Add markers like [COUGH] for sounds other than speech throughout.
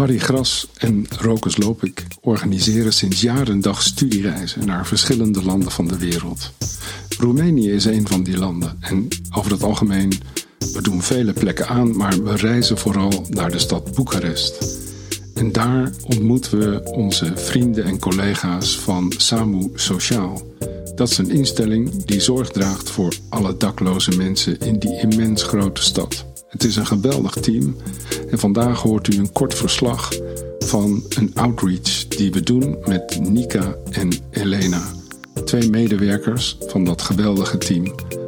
Harry Gras en Rokus Lopik organiseren sinds jaren dag studiereizen naar verschillende landen van de wereld. Roemenië is een van die landen en over het algemeen, we doen vele plekken aan, maar we reizen vooral naar de stad Boekarest. En daar ontmoeten we onze vrienden en collega's van SAMU Sociaal. Dat is een instelling die zorg draagt voor alle dakloze mensen in die immens grote stad. Het is een geweldig team en vandaag hoort u een kort verslag van een outreach die we doen met Nika en Elena, twee medewerkers van dat geweldige team.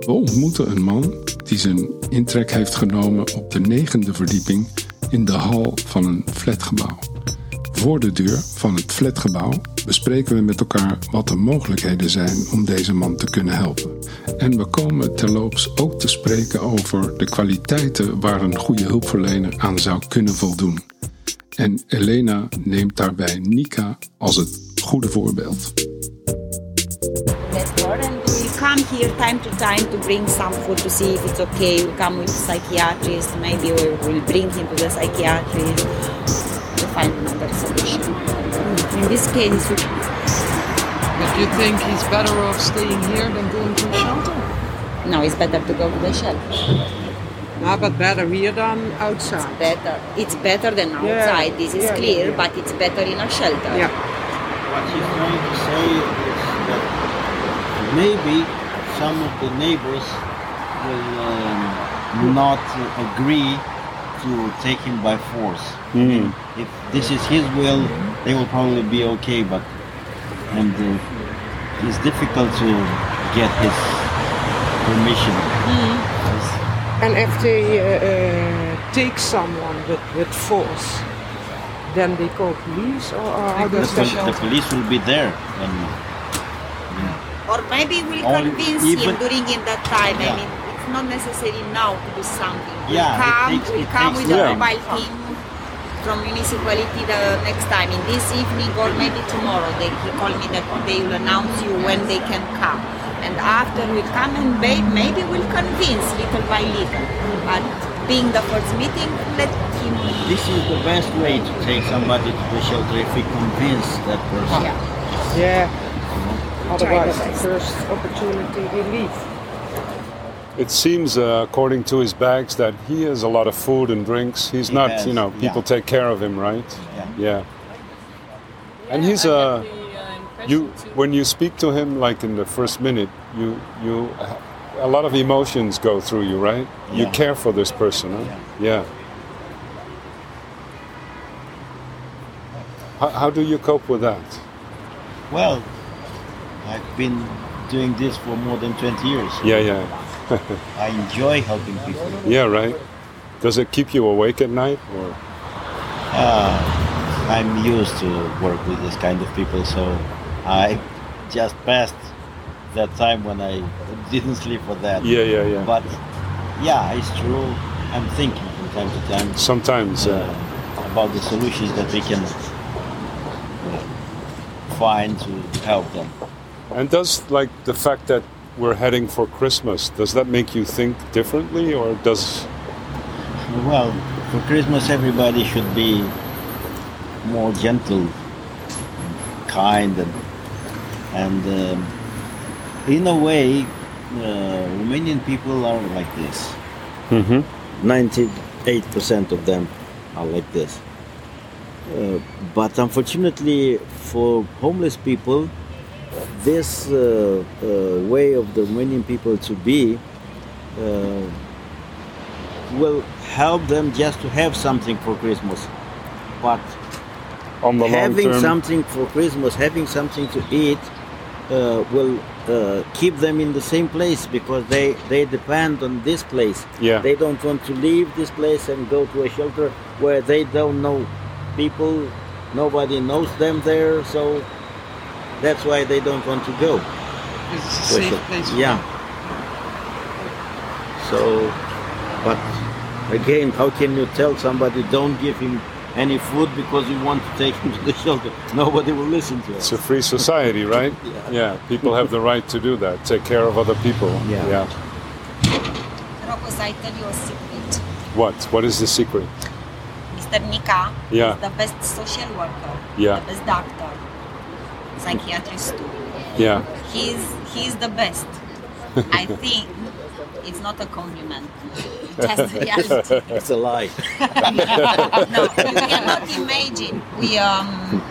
We ontmoeten een man die zijn intrek heeft genomen op de negende verdieping in de hal van een flatgebouw. Voor de deur van het flatgebouw bespreken we met elkaar wat de mogelijkheden zijn om deze man te kunnen helpen. En we komen terloops ook te spreken over de kwaliteiten waar een goede hulpverlener aan zou kunnen voldoen. En Elena neemt daarbij Nika als het goede voorbeeld. We come here time to time to bring some food to see if it's okay. We come with psychiatrist, maybe we will bring him to the psychiatrist find another solution. In this case, we But you think he's better off staying here than going to a shelter? no, it's better to go to the shelter. No, but better here than outside. Better, it's better than outside. This is yeah, clear, yeah. but it's better in a shelter. Yeah. What she's trying to say is that maybe some of the neighbors will um, not agree to take him by force. I mean, if this is his will, they will probably be okay, but and uh, it's difficult to get his permission. It's- And if they uh, uh, take someone with, with force, then they call police, or, or how the, does pol- that? the police will be there, and Or maybe we'll Only- convince him during in that time. I mean, it's not necessary now to do something. We'll Yeah, it come, takes- we'll come with a mobile team from municipality the next time, in this evening or maybe tomorrow. They will call me that they will announce you when they can come. And after we'll come and ba- maybe we'll convince little by little. But being the first meeting, let him. this is the best way to take somebody to the shelter if we convince that person. Yeah. Yeah. Otherwise, the the first opportunity they leave. It seems, uh, according to his bags, that he has a lot of food and drinks. He's He not, has, you know, people yeah. take care of him, right? Yeah. Yeah. And he's uh, you when you speak to him, like in the first minute, you you a lot of emotions go through you, right? Yeah. You care for this person, huh? Yeah. How, how do you cope with that? Well, I've been doing this for more than 20 years. Yeah, yeah, [LAUGHS] I enjoy helping people. yeah, right. Does it keep you awake at night, or Uh, I'm used to work with this kind of people, so I just passed that time when I didn't sleep for that. yeah, yeah, yeah? But yeah, it's true. I'm thinking from time to time Sometimes, uh, uh, about the solutions that we can find to help them. And does like the fact that we're heading for Christmas, does that make you think differently or does Well, for Christmas, everybody should be more gentle, kind, and and um, in a way, uh, Romanian people are like this. Ninety-eight percent of them are like this. Uh, but unfortunately, for homeless people, this uh, uh, way of the Romanian people to be uh, will help them just to have something for Christmas. But on the long having term? something for Christmas, having something to eat, uh, will uh, keep them in the same place because they, they depend on this place. Yeah. They don't want to leave this place and go to a shelter where they don't know people, nobody knows them there, so that's why they don't want to go. It's a safe shelter. place. Yeah. So, but again, how can you tell somebody don't give him any food because you want to take him to the shelter? [LAUGHS] Nobody will listen to it. It's a free society, [LAUGHS] right? Yeah. Yeah, people have the right to do that, take care of other people. Yeah. yeah. Rokus, I tell you a secret. What? What is the secret? Mr. Nika Yeah. is the best social worker, Yeah. the best doctor, psychiatrist too. Yeah. He's he's the best. I think it's not a compliment. It's just reality. It's a lie. [LAUGHS] no, you cannot imagine. We um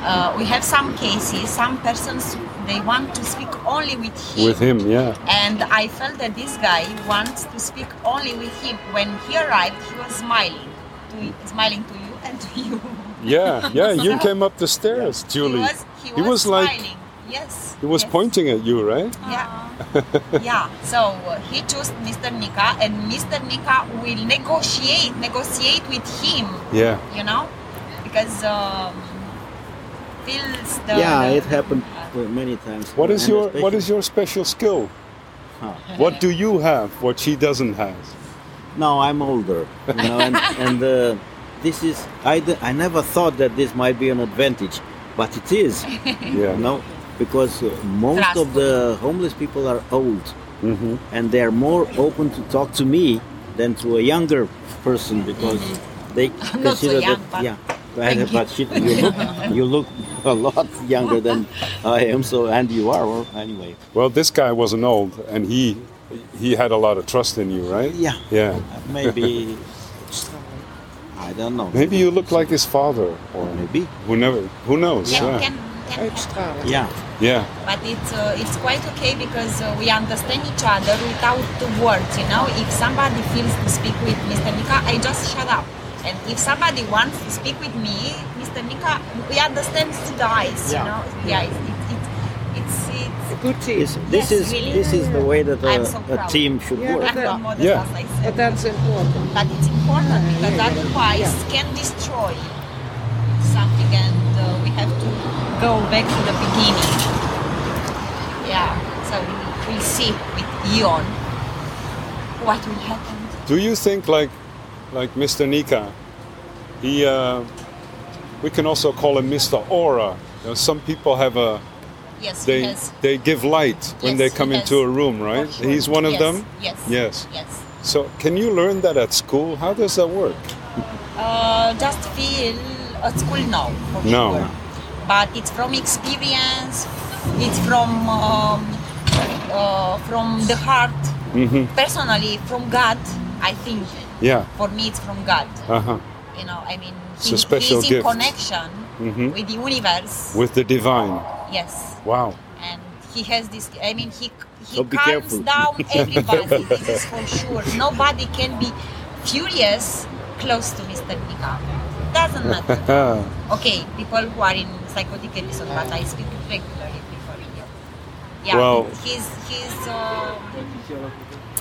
uh, we have some cases, some persons they want to speak only with him. With him, yeah. And I felt that this guy wants to speak only with him. When he arrived, he was smiling, to, smiling to you and to you. Yeah, yeah. You [LAUGHS] came up the stairs, Julie. He was, he was, like smiling. Yes. he was yes. pointing at you, right? Yeah. [LAUGHS] yeah. So uh, he chose Mr. Nika, and Mr. Nika will negotiate, negotiate with him. Yeah. You know, because um, feels the. yeah, it happened uh, many times. What is your What is your special skill? Huh. What do you have? What she doesn't have? No, I'm older, you know, and, and uh, this is I, d- I never thought that this might be an advantage, but it is, [LAUGHS] Yeah. you know, because uh, most of the homeless people are old, hmm and they're more open to talk to me than to a younger person because they [LAUGHS] so consider young, that but- yeah. [LAUGHS] But, but shit, you look you look a lot younger than I am, so and you are well, anyway. Well, this guy wasn't old, and he he had a lot of trust in you, right? Yeah, Yeah. maybe I don't know. Maybe you look like his father, or maybe who never who knows? Can, Yeah. can, can Uitstralen. yeah. Yeah. but it's uh, it's quite okay because uh, we understand each other without the words you know if somebody feels to speak with mr nika i just shut up and if somebody wants to speak with me mr nika we understand through the eyes you Yeah. know yeah it's it's it's, it's, A good team. This, this Yes, is really. this is the way that a, so a team should Yeah, work. but I'm that- not modest, Yeah. I But that's important. but it's important because yeah, otherwise yeah. can destroy something and uh, we have to go back to the beginning yeah so we will see with Ion what will happen Do you think like like Mr. Nika? He uh, we can also call him Mr. Aura. You know, some people have a yes they he they give light when Yes, they come into a room, right? sure. He's one of Yes, them. yes Yes. yes So can you learn that at school? How does that work? uh, just feel at school no for No. sure. but it's from experience it's from um, uh, from the heart hmm personally from God I think Yeah. for me it's from God Uh huh. you know i mean It's a special he's in gift. connection Mhm. with the universe With the divine. Yes. Wow. and he has this i mean he he So calms down [LAUGHS] everybody this is for sure. Nobody can be furious close to mr nika doesn't matter. [LAUGHS] Okay people who are in psychotic episode but i speak regularly before yeah Well- he's he's uh,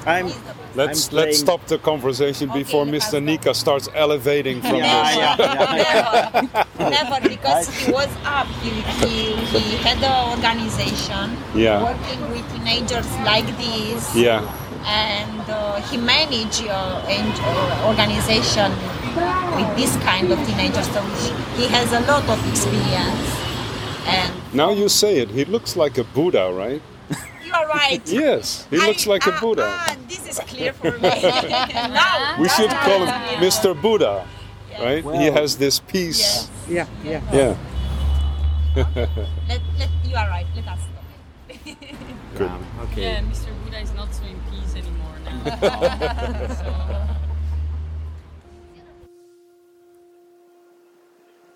I'm let's I'm let's stop the conversation Okay, before Mr. Nika starts elevating from Yeah, this. yeah, [LAUGHS] never, never, because he was up. He, he, he had an organization Yeah. working with teenagers like this, Yeah. and uh, he managed uh, an uh, organization with this kind of teenagers. So he, he has a lot of experience, and Now you say it. He looks like a Buddha, right? [LAUGHS] you are right. [LAUGHS] Yes. He looks I- like a ah, Buddha. Ah, this is clear for me. [LAUGHS] now, We should call him. Mr. Buddha, right? he has this peace. Yes. Yeah, yeah. Yeah. Let, let, you are right. Let us stop. it. [LAUGHS] Good. Yeah, okay. Yeah, Mr. Buddha is not so in peace anymore now. so,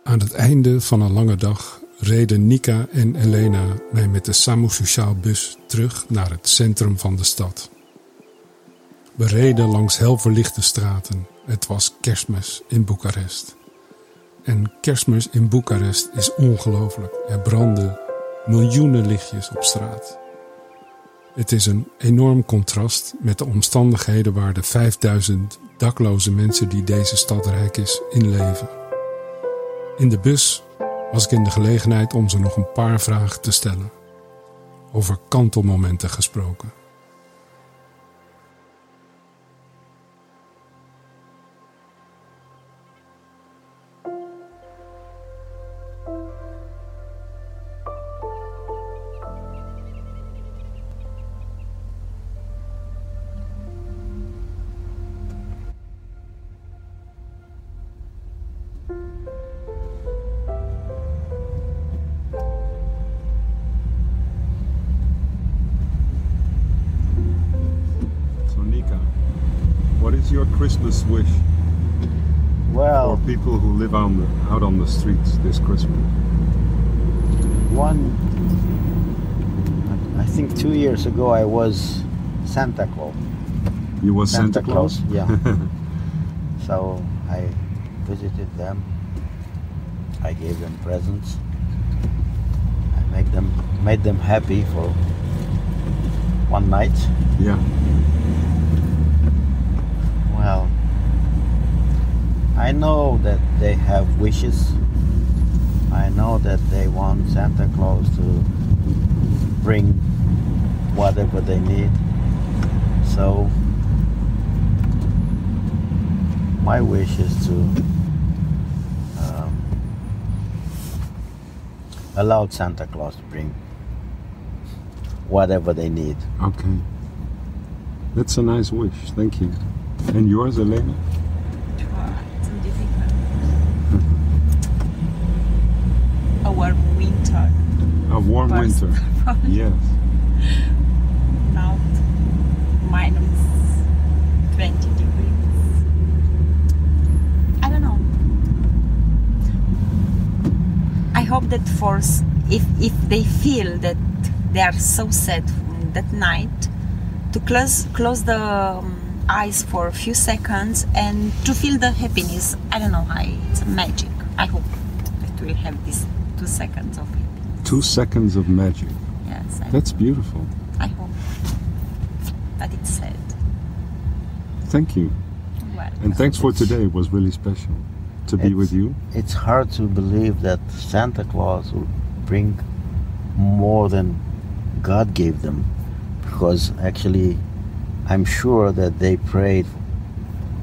Aan het einde van een lange dag reden Nika en Elena mij met de Samu Sociaal bus terug naar het centrum van de stad. We reden langs helverlichte straten. Het was kerstmis in Boekarest. En kerstmis in Boekarest is ongelooflijk. Er branden miljoenen lichtjes op straat. Het is een enorm contrast met de omstandigheden waar de 5000 dakloze mensen die deze stad rijk is in leven. In de bus was ik in de gelegenheid om ze nog een paar vragen te stellen. Over kantelmomenten gesproken. Christmas wish Well, for people who live on the, out on the streets this Christmas? one, I think two years ago I was Santa Claus. You was Santa, Claus? yeah. [LAUGHS] so I visited them. I gave them presents. I make them made them happy for one night. yeah. Well, I know that they have wishes. I know that they want Santa Claus to bring whatever they need. So, my wish is to um, allow Santa Claus to bring whatever they need. Okay. That's a nice wish. Thank you. And yours, Elena? It's difficult. A warm winter. A warm First. winter. [LAUGHS] Yes. Now minus 20 degrees. I don't know. I hope that for if if they feel that they are so sad that night, to close close the um, eyes for a few seconds and to feel the happiness. I don't know how it's magic. I hope that we'll have these two seconds of happiness. Two seconds of magic. Yes, I, That's beautiful. I hope. But it's sad. Thank you. Well, And thanks for today. It was really special to be with you. it's hard to believe that Santa Claus will bring more than God gave them because actually I'm sure that they prayed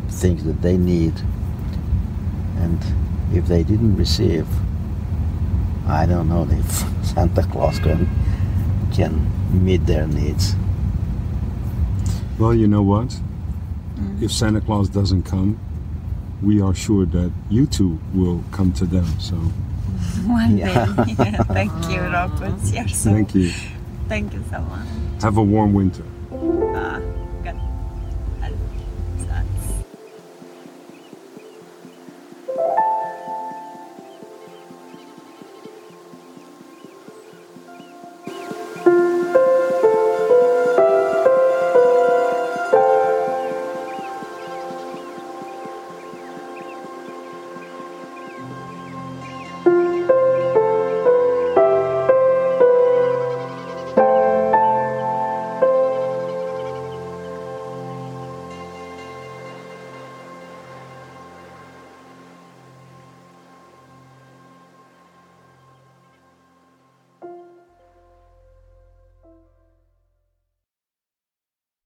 things that they need and if they didn't receive I don't know if [LAUGHS] Santa Claus can can meet their needs. Well, you know what? If Santa Claus doesn't come, we are sure that you two will come to them. So [LAUGHS] One day. Yeah. Yeah, [LAUGHS] thank you, Rokus. You're so. thank you. Thank you so much. Have a warm winter. Ah,